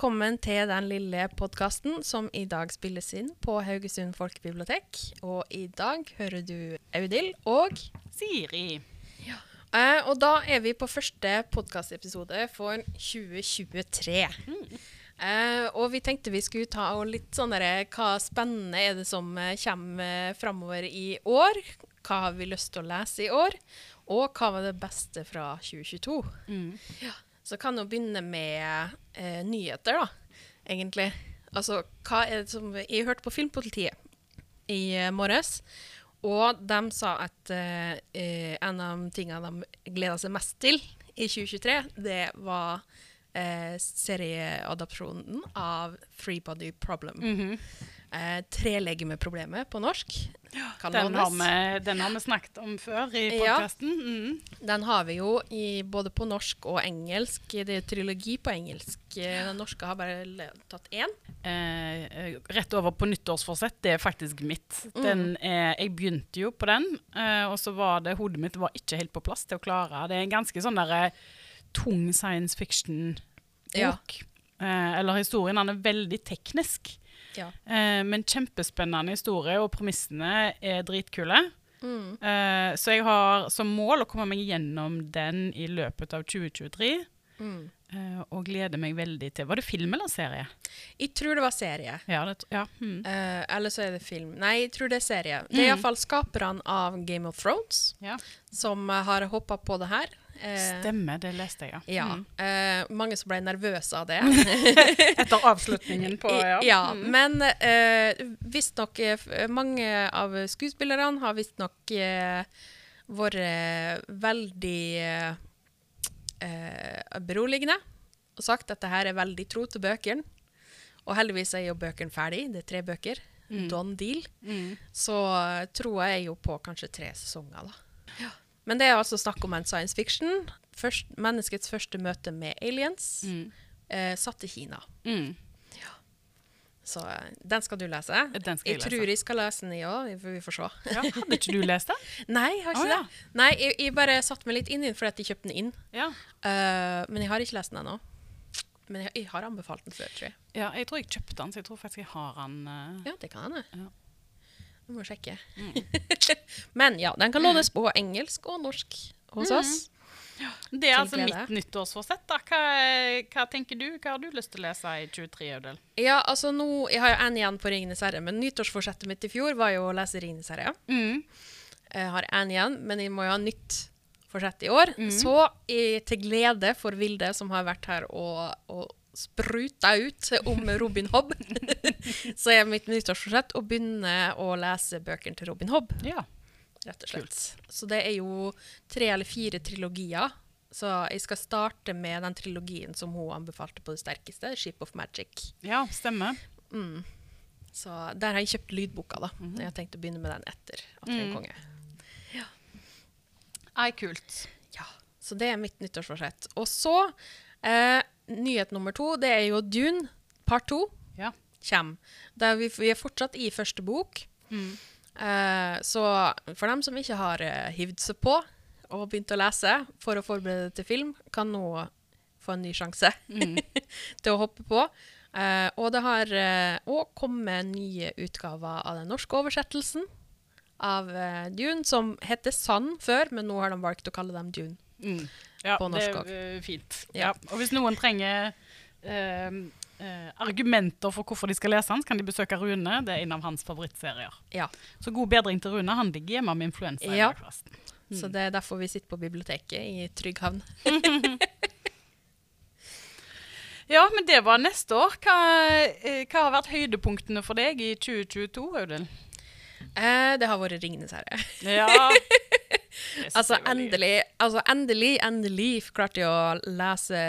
velkommen til den lille podkasten som i dag spilles inn på Haugesund folkebibliotek. Og i dag hører du Audhild og Siri. eh, Og da er vi på første podkastepisode for 2023. Eh, og vi tenkte vi skulle ta litt sånn derre Hva spennende er det som eh, kommer framover i år? Hva har vi lyst til å lese i år? Og hva var det beste fra 2022? Ja, så kan hun begynne med eh, nyheter, da, egentlig. Altså, hva er det som Jeg hørte på Filmpolitiet i eh, morges, og de sa at eh, eh, en av tingene de gleda seg mest til i 2023, det var eh, serieadopsjonen av Free Body Problem. Mhm. Eh, Trelegemeproblemet på norsk. Den, har vi, den har vi snakket om før i podkasten. Mm. Den har vi jo i, både på norsk og engelsk. Det er trilogi på engelsk. Eh, Den norske har bare tatt én. Eh, eh, rett over på nyttårsforsett, det er faktisk mitt. Mm. Den er, jeg begynte jo på den, eh, og så var det hodet mitt var ikke helt på plass til å klare. Det er en ganske sånn der, eh, tung science fiction-bok. Ja. Eh, eller historien, den er veldig teknisk. Ja. Eh, men kjempespennende historie, og premissene er dritkule. Mm. Eh, så jeg har som mål å komme meg gjennom den i løpet av 2023. Mm. eh, og gleder meg veldig til Var det film eller serie? Jeg tror det var serie. Ja. Det, ja. Mm. Eh, eller så er det film. Nei, jeg tror det er serie. Det er Mm. iallfall skaperne av Game of Thrones ja. som eh, har hoppa på det her. Eh, Stemmer, det leste jeg, ja. Ja. Mm. Eh, mange som ble nervøse av det. Etter avslutningen på Ja. ja, Mm. men uh, visstnok mange av skuespillerne har visstnok uh, vært veldig uh, beroligende og sagt at det her er veldig tro til bøkene. Og heldigvis er jo bøkene ferdig. Det er tre bøker. Mm. Don deal. Mm. Så uh, tror jeg jo på kanskje tre sesonger, da. Men det er altså snakk om en science fiction. Først, menneskets første møte med aliens, Mm. eh, satt i Kina. Mm. Så eh, den skal du lese. Den skal jeg lese. tror jeg skal lese den, jeg òg. vi får se. Ja, hadde ikke du lest den? Nei, jeg har ikke ja. det. Nei, jeg, jeg bare satte meg litt inn i den fordi jeg kjøpte den inn. Ja. Uh, men jeg har ikke lest den ennå. Men jeg, jeg har anbefalt den før, tror jeg. ja. Jeg tror jeg kjøpte den, så jeg tror faktisk jeg har den. Uh... Ja, det kan hende. Ja. Jeg må sjekke. Mm. men ja, den kan lånes på engelsk og norsk hos Mm. oss. Det er altså glede. mitt nyttårsforsett. da. Hva, hva tenker du? Hva har du lyst til å lese i 23, Audel? Ja, altså nå, Jeg har jo en igjen på Ringenes herre, men nyttårsforsettet mitt i fjor var jo å lese Ringenes herre. Mm. Jeg har en igjen, men jeg må jo ha nytt forsett i år. Mm. Så i, til glede for Vilde, som har vært her og, og spruta ut om Robin Hobb, så er mitt nyttårsforsett å begynne å lese bøkene til Robin Hobb, Ja. rett og slett. Så det er jo tre eller fire trilogier. Så jeg skal starte med den trilogien som hun anbefalte på det sterkeste, 'Ship of Magic'. ja, stemmer. Mm. Så der har jeg kjøpt lydboka, da. Mhm. Jeg har tenkt å begynne med den etter 'Atle Mm. konge'. Ai, kult. Ja, så det er mitt nyttårsforsett. Og så, eh, nyhet nummer to, det er jo Dune, part to, Ja. kommer. Der vi, vi er fortsatt i første bok. Mm. Eh, så for dem som ikke har eh, hivd seg på og begynt å lese for å forberede til film, kan nå få en ny sjanse Mm. til å hoppe på. Eh, og det har òg kommet nye utgaver av den norske oversettelsen av Dune, som heter Sand før, men nå har de valgt å kalle dem Dune. Mm. Ja, På det norsk er eh, fint. Ja. Ja. Og hvis noen trenger eh, eh, argumenter for hvorfor de skal lese den, så kan de besøke Rune. Det er en av hans favorittserier. Ja. Så god bedring til Rune. Han ligger hjemme med influensa. Ja. Mm. Så det er derfor vi sitter på biblioteket i trygg havn. Ja, men det var neste år. Hva, eh, hva har vært høydepunktene for deg i 2022, Audun? Eh, det har vært Ringenes herre. Ja. Altså endelig, altså endelig, endelig klarte jeg å lese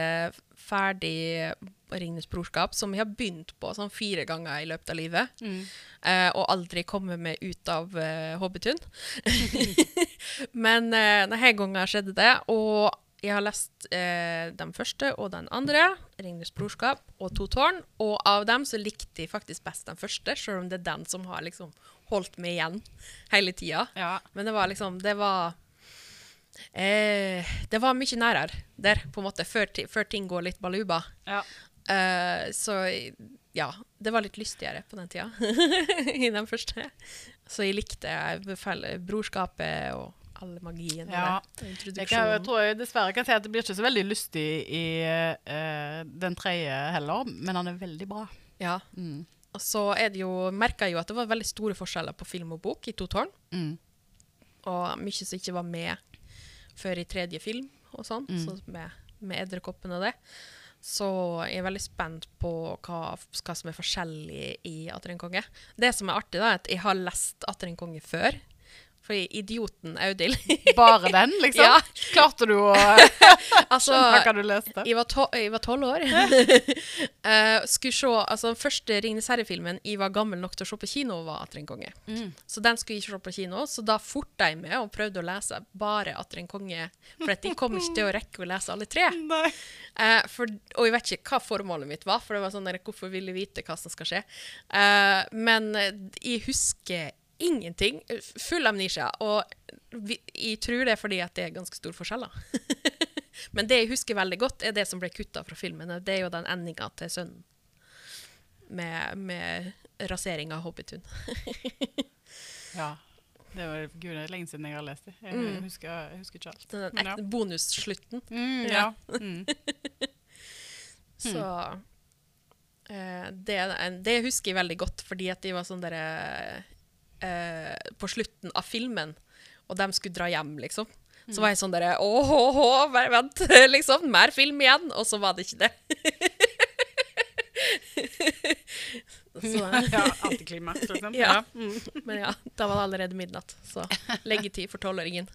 ferdig Ringenes brorskap, som jeg har begynt på sånn fire ganger i løpet av livet. Mm. eh, og aldri kommet meg ut av eh, Hobbitun. Men eh, denne gangen skjedde det, og jeg har lest eh, den første og den andre, 'Ringenes brorskap' og 'To tårn'. Og av dem så likte jeg faktisk best den første, selv om det er den som har liksom holdt meg igjen hele tida. Ja. Men det var liksom Det var eh, Det var mye nærere der, på en måte, før, før ting går litt baluba. ja. Eh, så ja, det var litt lystigere på den tida. I den første. Så jeg likte brorskapet og all magien Ja. Der, Jeg, kan, jeg tror jeg dessverre kan si at det blir ikke så veldig lystig i eh, den tredje heller, men han er veldig bra. Ja. Mm. Og så er merka jeg jo at det var veldig store forskjeller på film og bok i To tårn. Mm. Og mye som ikke var med før i tredje film og sånn, Mm. så med, med Edderkoppen og det. Så jeg er veldig spent på hva, hva som er forskjellig i Atter en konge. Det som er artig, da, er at jeg har lest Atter en konge før. Fordi idioten Audhild Bare den, liksom? Ja. Klarte du å Altså, skjønne hva du leste? jeg var, to jeg var tolv år. uh, skulle se, altså Den første Ringenes herre-filmen jeg var gammel nok til å se på kino, var Atter en konge. Mm. Så den skulle jeg ikke se på kino, så da forta jeg med og prøvde å lese bare Atter en konge. For at jeg kom ikke til å rekke å lese alle tre. Eh, for, og jeg vet ikke hva formålet mitt var, for det var sånn der, hvorfor ville vite hva som skal skje? Uh, men jeg husker ingenting. Full amnesia. Og vi, jeg tror det er fordi at det er ganske store forskjeller. men det jeg husker veldig godt, er det som ble kutta fra filmen. Det er jo den endinga til sønnen. Med, med rasering av Hobbitun. Ja. Det var gud, det er lenge siden jeg har lest det. Jeg, Mm. husker, jeg husker ikke alt. Den ja. bonusslutten. Mm, Ja. ja. Mm. Så eh, det, det husker jeg veldig godt, fordi at de var sånn derre eh, På slutten av filmen, og de skulle dra hjem, liksom. Så var jeg sånn derre Åh, åh, åh, bare vent, liksom. Mer film igjen. Og så var det ikke det. så, ja, antiklimaks, liksom. Ja. Mm. men ja, da var det allerede midnatt. Så leggetid for tolvåringen.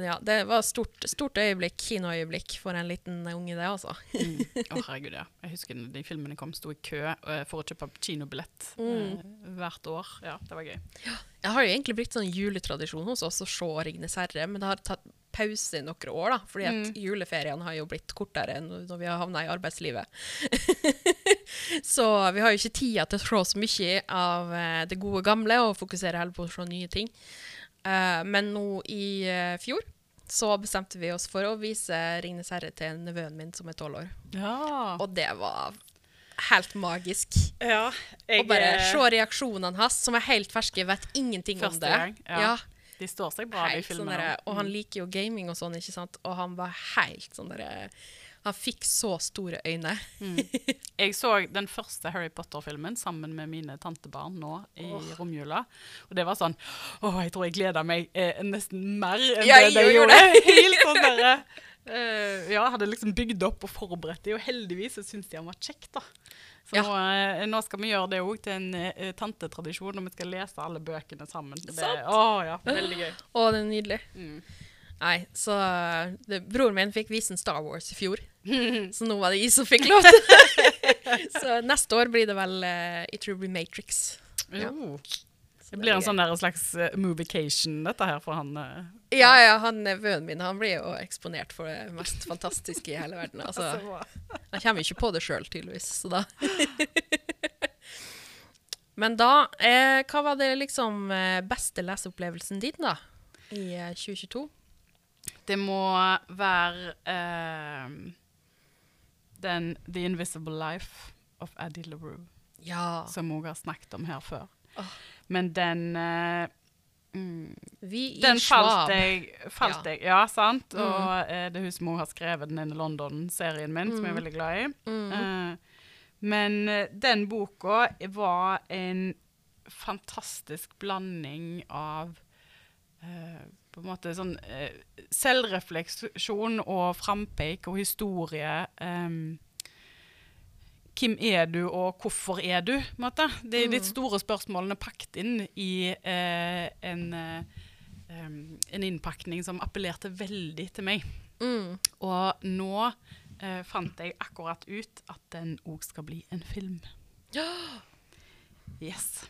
Men ja, det var stort, stort øyeblikk, kinoøyeblikk for en liten unge, det, altså. Mm. Å, herregud, ja. Jeg husker de filmene kom, sto i kø eh, for å kjøpe kinobillett Mm. eh, hvert år. Ja, det var gøy. Jeg har jo egentlig blitt sånn juletradisjon hos oss å se 'Ringenes herre', men det har tatt pause i noen år, da, fordi at Mm. juleferiene har jo blitt kortere enn når vi har havna i arbeidslivet. så vi har jo ikke tida til å se så mye av eh, det gode gamle og fokusere heller på å se nye ting. Eh, men nå i uh, fjor så bestemte vi oss for å vise 'Ringenes herre' til nevøen min som er tolv år. Ja. Og det var helt magisk. ja Å bare se reaksjonene hans, som er helt ferske, jeg vet ingenting om det. gang, ja. De står seg bra, de Helt sånn filmene. derre- og han liker jo gaming og sånn, ikke sant? Og han var helt sånn derre Han fikk så store øyne. Jeg så den første Harry Potter-filmen sammen med mine tantebarn nå i romjula. Og det var sånn Å, jeg tror jeg gleda meg eh, nesten mer enn Ja, det de jeg gjorde. Helt sånn derre eh, Ja, hadde liksom bygd opp og forberedt det, og heldigvis så syntes de han var kjekk, da. Så Ja. nå, eh, nå skal vi gjøre det òg til en uh, tantetradisjon, og vi skal lese alle bøkene sammen. Det, Sant. å ja, veldig gøy. Å, det er nydelig. Mm. Nei, så det, Broren min fikk vise en Star Wars i fjor, så nå var det jeg som fikk lov til Så neste år blir det vel uh, It will be Matrix. Ja. Jo. Det blir en sånn der slags moviecation, movication, dette her, for han. eh. Ja, ja, han nevøen min han blir jo eksponert for det mest fantastiske i hele verden. Altså, han kommer jo ikke på det sjøl, tydeligvis. Så da Men da, eh, hva var det liksom eh, beste leseopplevelsen din, da? I eh, 2022? Det må være eh, den The Invisible Life of Addie LaRue, Ja. som hun har snakket om her før. Åh. Men den uh, mm, Den falt jeg, falt Ja. jeg Ja, sant? Mm. Og uh, det også har skrevet den ene London-serien min, som jeg er Mm. veldig glad i. Eh, men den boka var en fantastisk blanding av på en måte sånn selvrefleksjon og frampeik og historie. em, hvem er du, og hvorfor er du? måte. Det er de Mm. store spørsmålene pakket inn i eh, en, eh, en innpakning som appellerte veldig til meg. Mm. Og nå eh, fant jeg akkurat ut at den òg skal bli en film. Yes.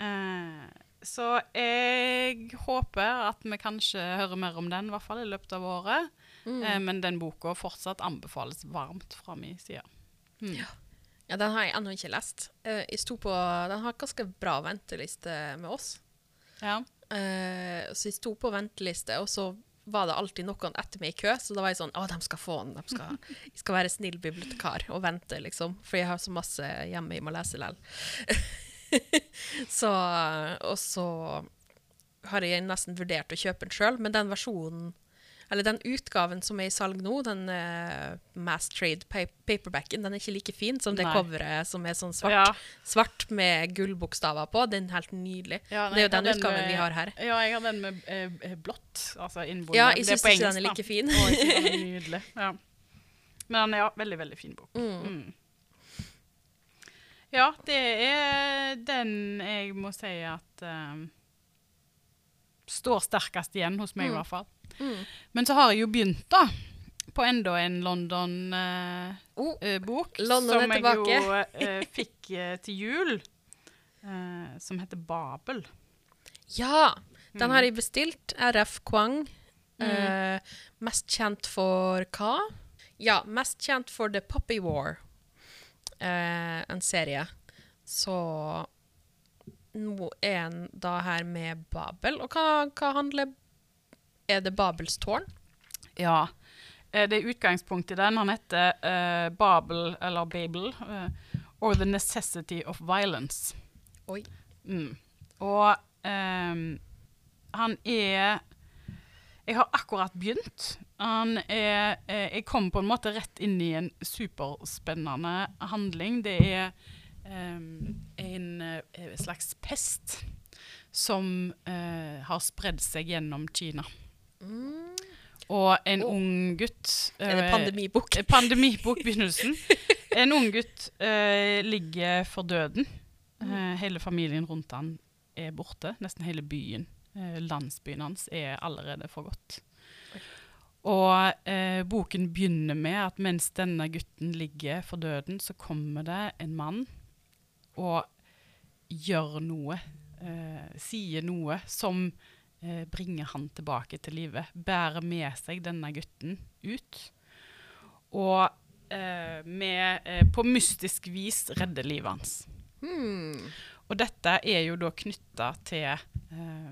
Eh, så jeg håper at vi kanskje hører mer om den, i hvert fall i løpet av året. Mm. Eh, men den boka fortsatt anbefales varmt fra min side. Mm. Ja, den har jeg ennå ikke lest. Eh, jeg sto på, den har ganske bra venteliste med oss. Ja. Eh, så jeg sto på venteliste, og så var det alltid noen etter meg i kø, så da var jeg sånn Å, de skal få den. De skal, jeg skal være snill bibliotekar og vente, liksom. For jeg har så masse hjemme jeg må lese likevel. så Og så har jeg nesten vurdert å kjøpe den sjøl, men den versjonen eller den utgaven som er i salg nå, den uh, Mass Trade paperbacken, den er ikke like fin som det Nei. coveret som er sånn svart, Ja. svart med gullbokstaver på. Den er helt nydelig. Ja, det er jo den, den utgaven med- vi har her. Ja, jeg har den med eh, blått. Altså innbundet. Ja, jeg syns ikke ikke den er like fin. Å, Ja. Men den er nydelig. Ja. Veldig, veldig fin bok. Mm. Mm. Ja, det er den jeg må si at eh, står sterkest igjen hos meg, i Mm. hvert fall. Mm. Men så har jeg jo begynt, da. På enda en London-bok. Oh, London er som jeg jo eh, fikk eh, til jul. eh, som heter Babel. ja! Den har jeg bestilt. RF Kwang. Mm. Eh, mest kjent for hva? Ja, mest kjent for The Poppy War. Eh, en serie. Så nå er en da her med Babel. Og hva, hva handler Er det Babels tårn? Ja. Eh, Det er utgangspunkt i den. Han heter uh, Babel, eller Babel, uh, or The Necessity of Violence. Oi. Mm. Og um, han er Jeg har akkurat begynt. Han er Jeg kom på en måte rett inn i en superspennende handling. Det er um, en slags pest som har spredd seg gjennom Kina. Mm. Og en Oh. ung gutt Er det eh, pandemibok? Pandemibokbegynnelsen. En ung gutt eh, ligger for døden. Eh, hele familien rundt han er borte. Nesten hele byen. Eh, landsbyen hans er allerede forgått. Oi. Og eh, boken begynner med at mens denne gutten ligger for døden, så kommer det en mann og gjør noe. Eh, sier noe som eh, bringer han tilbake til live. Bærer med seg denne gutten ut. Og eh, med, eh, på mystisk vis redder livet hans. Hmm. Og dette er jo da knytta til eh,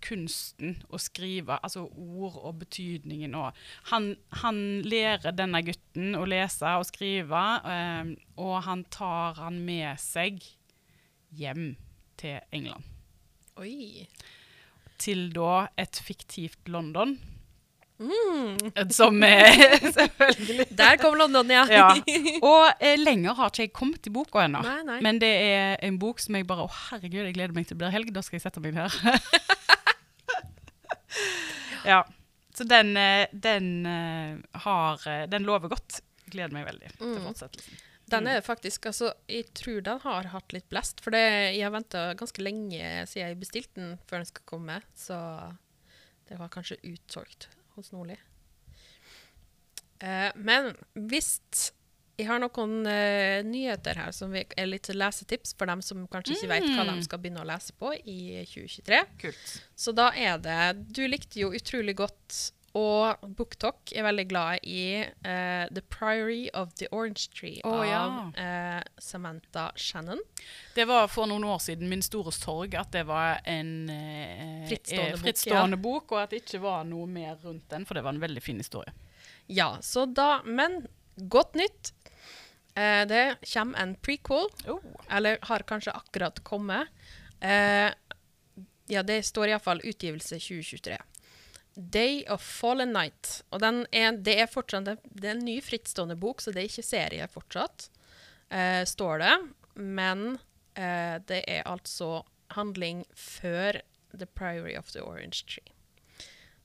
kunsten å skrive, altså ord og betydningen og Han, han lærer denne gutten å lese og skrive, eh, og han tar han med seg hjem til England. Oi. Til da et fiktivt London, Mm. som er selvfølgelig Der kom London, ja. Ja. Og eh, lenger har ikke jeg kommet i boka ennå. Men det er en bok som jeg bare Å, herregud, jeg gleder meg til det blir helg. Da skal jeg sette meg her. ja. Så den, eh, den eh, har eh, Den lover godt. Gleder meg veldig til Mm. fortsettelsen. Den er faktisk, altså, Jeg tror den har hatt litt blest, for det, jeg har venta ganske lenge siden jeg bestilte den før den skal komme. Så det var kanskje utsolgt hos Nordli. Eh, men hvis jeg har noen uh, nyheter her som er litt lesetips for dem som kanskje ikke vet hva de Mm. skal begynne å lese på i 2023. Kult. Så da er det Du likte jo utrolig godt, og BookTok er veldig glad i uh, The Priory of the Orange Tree oh, av ja. uh, Samantha Shannon. Det var for noen år siden min store sorg at det var en uh, Frittstående bok, frittstående bok, og at det ikke var noe mer rundt den, for det var en veldig fin historie. Ja, så da Men godt nytt. Det kommer en prequel, Oh. eller har kanskje akkurat kommet. Ja, det står iallfall utgivelse 2023. Day of Fallen Night. Og den er, det er fortsatt det er en ny frittstående bok, så det er ikke serie fortsatt, eh, står det. Men eh, det er altså handling før The Priory of the Orange Tree.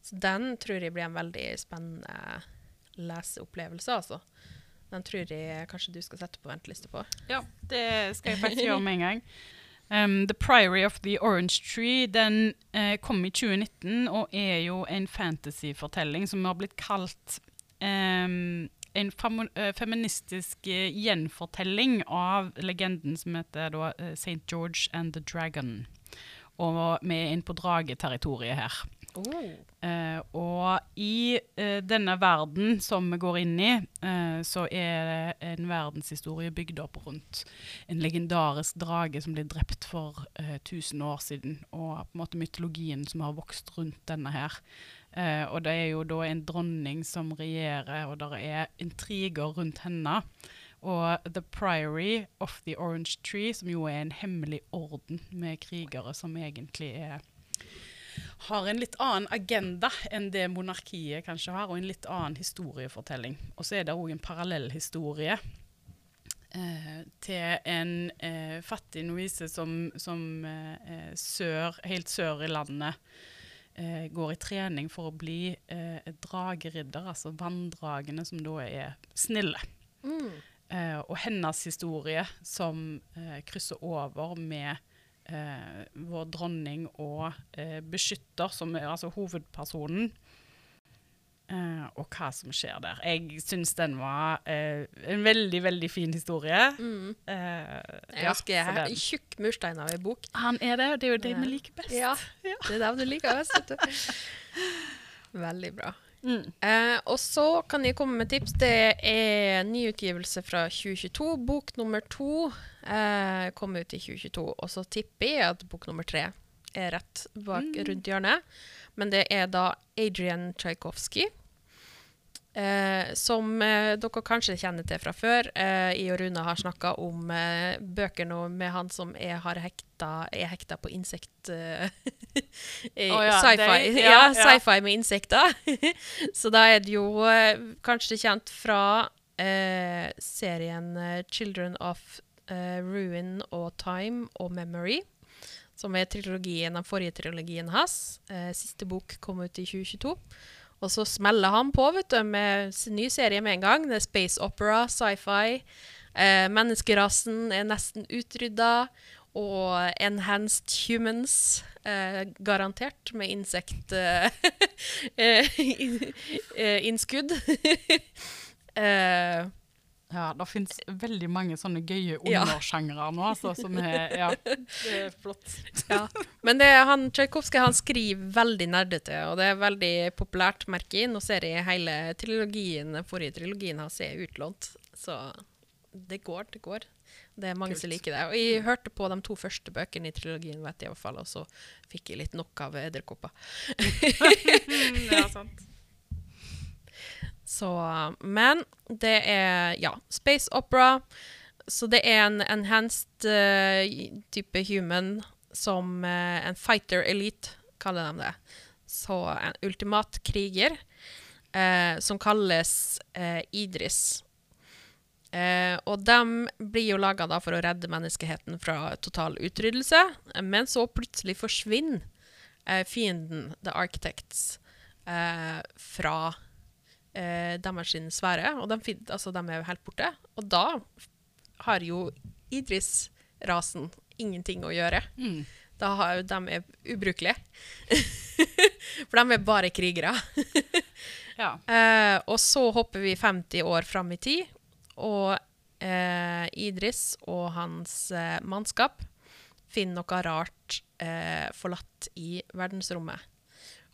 Så den tror jeg blir en veldig spennende leseopplevelse, altså. Den tror jeg kanskje du skal sette på venteliste på. Ja, det skal jeg faktisk gjøre med en gang. Um, the Priory of the Orange Tree den eh, kom i 2019 og er jo en fantasyfortelling som har blitt kalt um, en eh, feministisk eh, gjenfortelling av legenden som heter da eh, St. George and the Dragon. Og vi er inne på drageterritoriet her. Eh, og i eh, denne verden som vi går inn i, eh, så er det en verdenshistorie bygd opp rundt en legendarisk drage som ble drept for eh, 1000 år siden, og på en måte mytologien som har vokst rundt denne her. Eh, og det er jo da en dronning som regjerer, og det er intriger rundt henne. Og The Priory of the Orange Tree, som jo er en hemmelig orden med krigere som egentlig er har en litt annen agenda enn det monarkiet kanskje har, og en litt annen historiefortelling. Og så er det òg en parallellhistorie eh, til en eh, fattig novise som, som eh, sør, helt sør i landet eh, går i trening for å bli eh, drageridder, altså vanndragene som da er snille. Mm. Eh, og hennes historie som krysser over med vår dronning og eh, beskytter, som er altså hovedpersonen. Uh, og hva som skjer der. Jeg syns den var uh, en veldig, veldig fin historie. Mm. Uh, Jeg husker jeg har tjukk murstein av ei bok. Han er det, og det er jo det vi liker best. Ja, Ja. det er det du liker best. vet du. Veldig bra. Mm. Eh, og så kan jeg komme med tips. Det er nyutgivelse fra 2022. Bok nummer to eh, kom ut i 2022. Og så tipper jeg at bok nummer tre er rett bak Mm. rundt hjørnet. Men det er da Adrian Tsjajkovskij. Eh, som eh, dere kanskje kjenner til fra før. Eh, I og Rune har snakka om eh, bøker nå med han som er, har hekta, er hekta på insekt... Eh, oh, ja, sci-fi. Ja, ja, sci-fi med insekter. Så da er det jo eh, kanskje kjent fra eh, serien 'Children of Ruin og Time og Memory'. Som er trilogien, den forrige trilogien hans. Eh, siste bok kom ut i 2022. Og så smeller han på vet du, med sin ny serie med en gang. Det er space opera, sci-fi. Eh, menneskerasen er nesten utrydda. Og enhanced humans, eh, garantert, med insekt eh, Ja, det fins veldig mange sånne gøye Ja. nå, altså, som er Ja, det er flott. ja. Men det, han, Tsjajkovskij han skriver veldig nerdete, og det er veldig populært, merker jeg. Nå ser jeg hele trilogien, forrige trilogien hans er utlånt, så det går, det går. Det er mange Kult. som liker det. Og jeg hørte på de to første bøkene i trilogien, vet jeg i hvert fall, og så fikk jeg litt nok av edderkopper. Ja, sant. Så, men det er, ja, space opera. Så det er en enhanced uh, type human som uh, en fighter elite, kaller de det. Så en ultimat kriger, uh, som kalles Idris. Og de blir jo laga for å redde menneskeheten fra total utryddelse, men så plutselig forsvinner fienden, The Architects, fra eh, deres sfære, og de, altså, de er helt borte. Og da har jo Idris-rasen ingenting å gjøre. Mm. Da har, de er ubrukelige. For de er bare krigere. Ja. Eh, og så hopper vi 50 år fram i tid, og eh, Idris og hans eh, mannskap finner noe rart eh, forlatt i verdensrommet.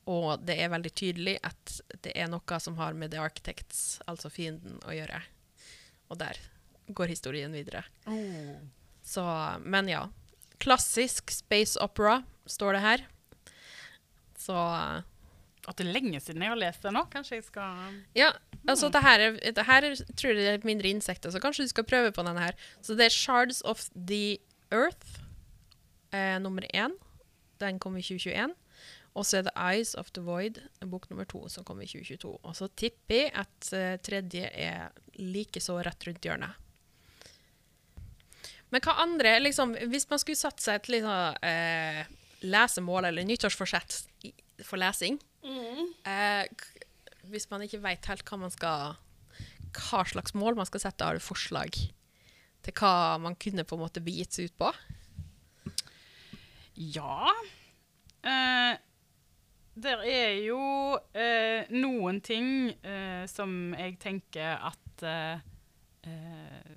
Og det er veldig tydelig at det er noe som har med The Architects, altså fienden, å gjøre. Og der går historien videre. Oh. Så, men ja. Klassisk space opera, står det her. Så At det er lenge siden jeg har lest det nå. Kanskje jeg skal Ja, altså det her, er, det her er, tror jeg det er mindre insekter, så kanskje du skal prøve på denne her. Så det er Shards of the Earth, eh, nummer én. Den kom i 2021. Og så er det Eyes of the Void, bok nummer to, som kom i 2022. Og så tipper jeg at uh, tredje er likeså rett rundt hjørnet. Men hva andre, liksom, hvis man skulle satt seg et liksom, eh, lesemål eller nyttårsforsett for lesing, mm. uh, hvis man ikke vet helt hva man skal hva slags mål man skal sette, har du forslag til hva man kunne på en måte begitt seg ut på? Ja. Eh, der er jo eh, noen ting eh, som jeg tenker at eh, eh,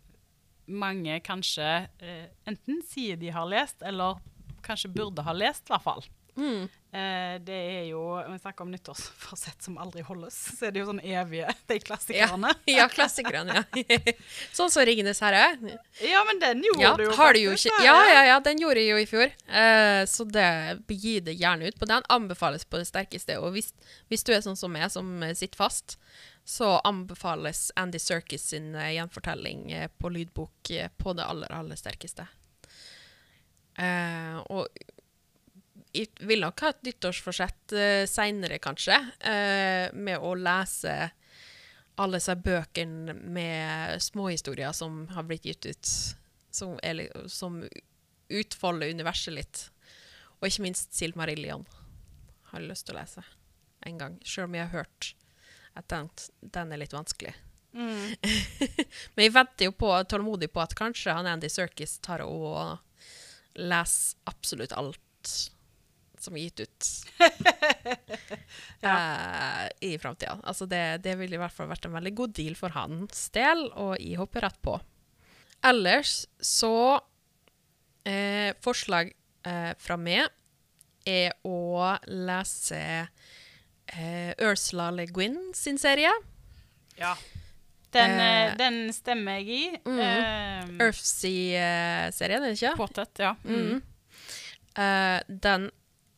mange kanskje eh, enten sier de har lest, eller kanskje burde ha lest, i hvert fall. Mm. Eh, det er jo Når vi snakker om nyttårsforsett som aldri holdes, så er det jo sånn evige, de klassikerne. Ja, klassikerne, ja. sånn som 'Ringenes herre'. Ja, men den gjorde Ja, du jo har du jo Ja, ja, ja, den gjorde jeg jo i fjor. Eh, så det gi det gjerne ut på den. Anbefales på det sterkeste. Og hvis, hvis du er sånn som meg, som sitter fast, så anbefales Andy Serkis sin uh, gjenfortelling uh, på lydbok uh, på det aller, aller sterkeste. Og jeg vil nok ha et nyttårsforsett uh, seinere, kanskje, uh, med å lese alle disse bøkene med småhistorier som har blitt gitt ut, som, er, som utfolder universet litt. Og ikke minst Silmarillion har jeg lyst til å lese en gang, sjøl om jeg har hørt at den, den er litt vanskelig. Mm. Men jeg venter jo på, tålmodig på at kanskje han Andy Serkis tar og leser absolutt alt som er gitt ut eh, i framtida. Altså det, det ville i hvert fall vært en veldig god deal for hans del, og jeg hopper rett på. Ellers så uh, Forslag uh, fra meg er å lese Ursula Le Guin sin serie. Ja. Den, eh, den stemmer jeg i. Mm. Uh, Earthsea-serien, er det ikke? Quartet, ja. Mm. Uh, den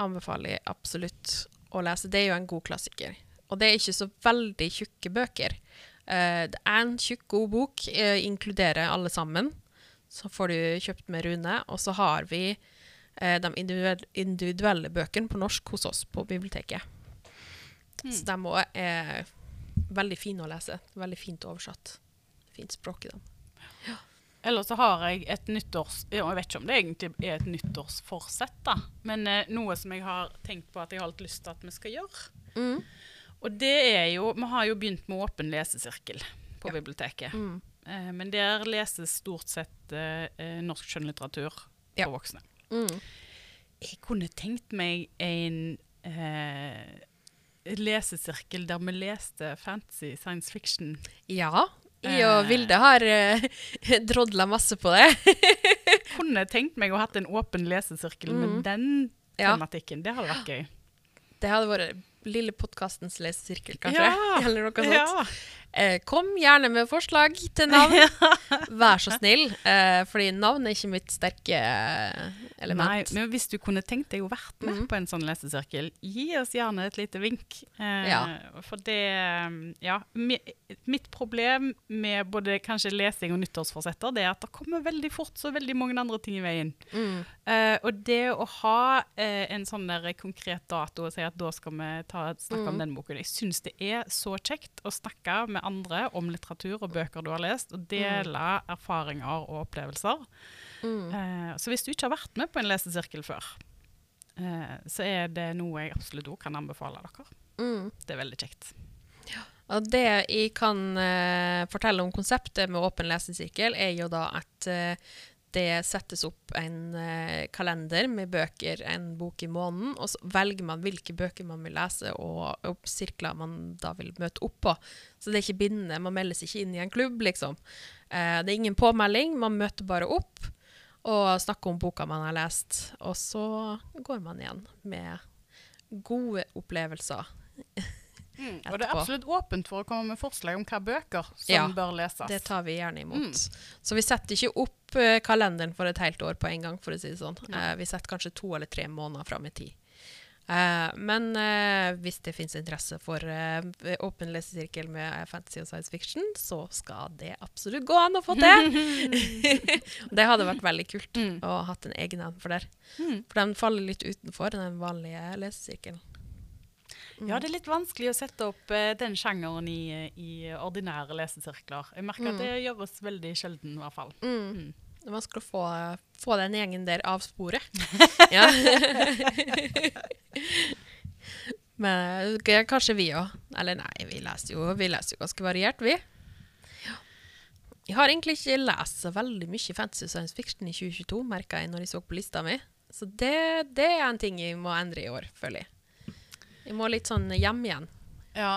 anbefaler jeg absolutt å lese. Det er jo en god klassiker. Og det er ikke så veldig tjukke bøker. Uh, det er en tjukk, god bok. Uh, inkluderer alle sammen. Så får du kjøpt med Rune. Og så har vi uh, de individuelle, individuelle bøkene på norsk hos oss på biblioteket. Så de òg er veldig fine å lese. Veldig fint oversatt. Fint språk i dem. Ellers så har jeg et nyttårs... Jeg vet ikke om det egentlig er et nyttårsforsett, da. Men eh, noe som jeg har tenkt på at jeg har litt lyst til at vi skal gjøre. Mm. Og det er jo Vi har jo begynt med åpen lesesirkel på Ja. biblioteket. Mm. Eh, men der leses stort sett eh, eh, norsk skjønnlitteratur for Ja. voksne. Mm. Jeg kunne tenkt meg en eh, lesesirkel der vi leste fantasy science fiction. Ja. Jeg og Eh. Vilde har uh, drodla masse på det. Kunne tenkt meg å hatt en åpen lesesirkel Mm. med den Ja. tematikken. Det hadde vært gøy. Det hadde vært lille podkastens lesesirkel, kanskje. Ja. Eller noe sånt. Ja. Eh, kom gjerne med forslag til navn. Vær så snill. Eh, fordi navn er ikke mitt sterke eh, Nei, men hvis du kunne tenkt deg å vært med mm. på en sånn lesesirkel, gi oss gjerne et lite vink. Eh, Ja. For det Ja. Mitt problem med både kanskje lesing og nyttårsforsetter, det er at det kommer veldig fort så veldig mange andre ting i veien. Mm. Eh, og det å ha eh, en sånn der konkret dato og si at da skal vi ta, snakke om Mm. den boken Jeg syns det er så kjekt å snakke med andre om litteratur og bøker du har lest, og dele erfaringer og opplevelser. Mm. Eh, så hvis du ikke har vært med på en lesesirkel før, eh, så er det noe jeg absolutt òg kan anbefale dere. Mm. Det er veldig kjekt. Og det jeg kan eh, fortelle om konseptet med åpen lesesirkel, er jo da at eh, det settes opp en kalender med bøker, en bok i måneden, og så velger man hvilke bøker man vil lese, og, og sirkler man da vil møte opp på. Så det er ikke bindende, man meldes ikke inn i en klubb, liksom. Eh, det er ingen påmelding, man møter bare opp og snakker om boka man har lest, og så går man igjen med gode opplevelser. Og det er absolutt åpent for å komme med forslag om hva bøker som Ja, bør leses. Det tar vi gjerne imot. Mm. Så vi setter ikke opp uh, kalenderen for et helt år på en gang, for å si det sånn. Eh, vi setter kanskje to eller tre måneder fram i tid. Eh, men uh, hvis det finnes interesse for uh, åpen lesesirkel med eh, fantasy og science fiction, så skal det absolutt gå an å få til. det hadde vært veldig kult Mm. å ha hatt en egen en for der. Mm. For den faller litt utenfor den vanlige lesesirkelen. Ja, det er litt vanskelig å sette opp eh, den sjangeren i, i ordinære lesesirkler. Jeg merker at det gjøres veldig sjelden, i hvert fall. Mm. Det er vanskelig å få, få den gjengen der av sporet. ja. Men kanskje vi òg. Eller nei, vi leser jo, vi leser jo ganske variert, vi. Ja. Jeg har egentlig ikke lest så veldig mye fantasy science fiction i 2022, merka jeg når jeg så på lista mi. Så det, det er en ting jeg må endre i år, føler jeg. Jeg må litt sånn hjem igjen. Ja.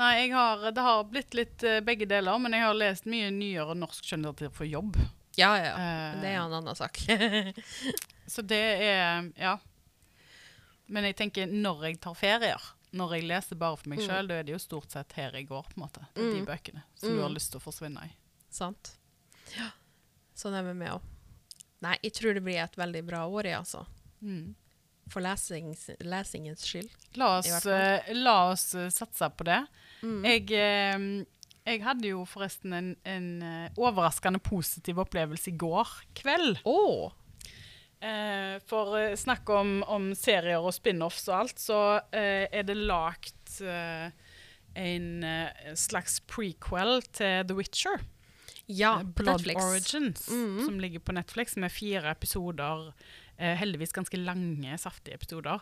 Nei, jeg har, det har blitt litt eh, begge deler, men jeg har lest mye nyere norsk skjønnlitteratur for jobb. Ja, ja. Eh. Det er jo en annen sak. Så det er Ja. Men jeg tenker når jeg tar ferier, når jeg leser bare for meg sjøl, da er det jo stort sett her jeg går, på en måte. Er De bøkene som du har lyst til å forsvinne i. Sant. Ja. Sånn er vi med òg. Nei, jeg tror det blir et veldig bra år, jeg, altså. Mm. For lesings, lesingens skyld. La oss, eh, la oss eh, satse på det. Mm. Jeg, eh, jeg hadde jo forresten en, en eh, overraskende positiv opplevelse i går kveld. Oh. Eh, for eh, snakk om, om serier og spin-offs og alt, så eh, er det lagt eh, en eh, slags prequel til The Witcher. Ja, Blood Netflix. Origins, Mhm. som ligger på Netflix med fire episoder. Eh, heldigvis ganske lange, saftige episoder.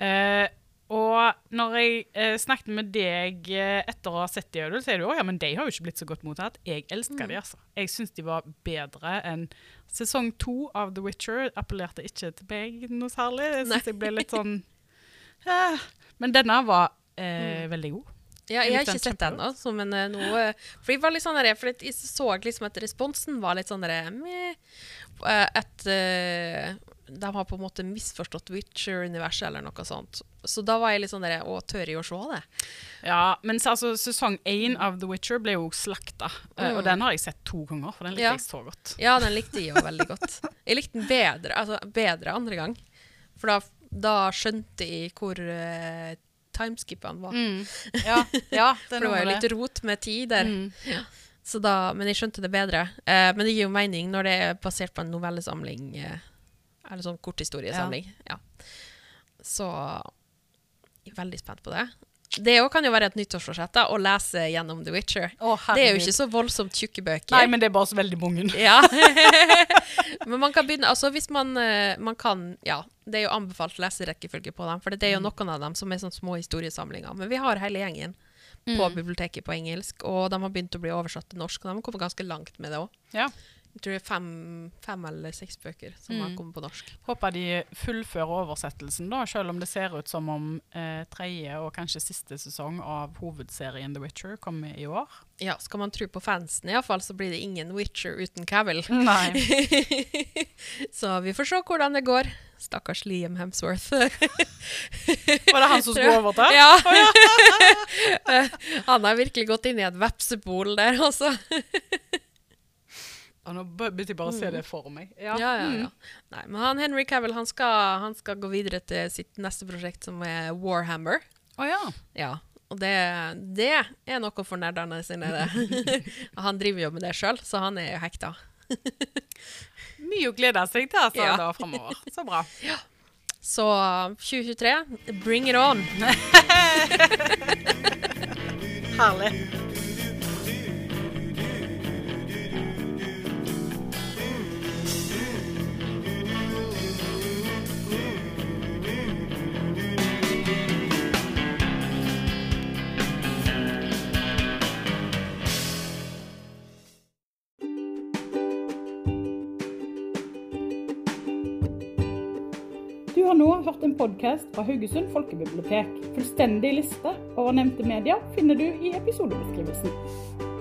Eh, og når jeg eh, snakket med deg eh, etter å ha sett de, Audun, sier du at ja, men de har jo ikke blitt så godt mottatt. Jeg elsker de, altså. Jeg syns de var bedre enn sesong to av The Witcher. Appellerte ikke til meg noe særlig. Jeg syns jeg ble litt sånn eh. Men denne var eh, veldig god. Ja, Jeg har ikke sett den ennå, men noe nå eh, For jeg var litt sånn der, for jeg så liksom at responsen var litt sånn der meh. Eh, At de har på en måte misforstått Witcher-universet eller noe sånt. Så da var jeg litt sånn der Å, tør jeg å se det? Ja, men så, altså, sesong én av The Witcher ble jo slakta. eh, Mm. og den har jeg sett to ganger, for den likte Ja. jeg så godt. Ja, den likte jeg jo veldig godt. Jeg likte den bedre, altså, bedre andre gang. For da, da skjønte jeg hvor uh, timeskippene var. Ja, ja For det var jo litt rot med tid der. Så da, men jeg skjønte det bedre. Uh, men det gir jo mening når det er basert på en novellesamling. Uh, eller sånn korthistoriesamling. Ja. Så jeg er veldig spent på det. Det òg kan jo være et nyttårsforsett, da, å lese gjennom The Witcher. Det er jo ikke så voldsomt tjukke bøker. Nei, men det er bare så veldig mange. Ja. Men man kan begynne Altså hvis man, eh, man kan Ja, det er jo anbefalt leserekkefølge på dem, for det er jo noen av dem som er sånne små historiesamlinger. Men vi har hele gjengen på biblioteket på engelsk, og de har begynt å bli oversatt til norsk, og de har kommet ganske langt med det òg. Ja. Jeg tror det er fem, fem eller seks bøker som har Mm. kommet på norsk. Håper de fullfører oversettelsen, da, selv om det ser ut som om eh, tredje og kanskje siste sesong av hovedserien The Witcher kommer i år. Ja, skal man tro på fansen iallfall, så blir det ingen Witcher uten Cavill. Nei. så vi får se hvordan det går. Stakkars Liam Hemsworth. Var det han som skulle overta? Ja. Han har virkelig gått inn i et vepsebol der, altså. Ja, nå be- begynte jeg bare å se det for meg. Ja. Ja, ja, Mm. Nei, men han Henry Cavill han skal, han skal gå videre til sitt neste prosjekt, som er Warhammer. Oh, ja. Ja, og det, det er noe for nerdene sine, det. han driver jo med det sjøl, så han er jo hekta. Mye å glede seg til altså, Ja. da framover. Så bra. Så 2023, bring it on! Herlig. En podkast fra Haugesund folkebibliotek. Fullstendig liste over nevnte medier finner du i episodebeskrivelsen.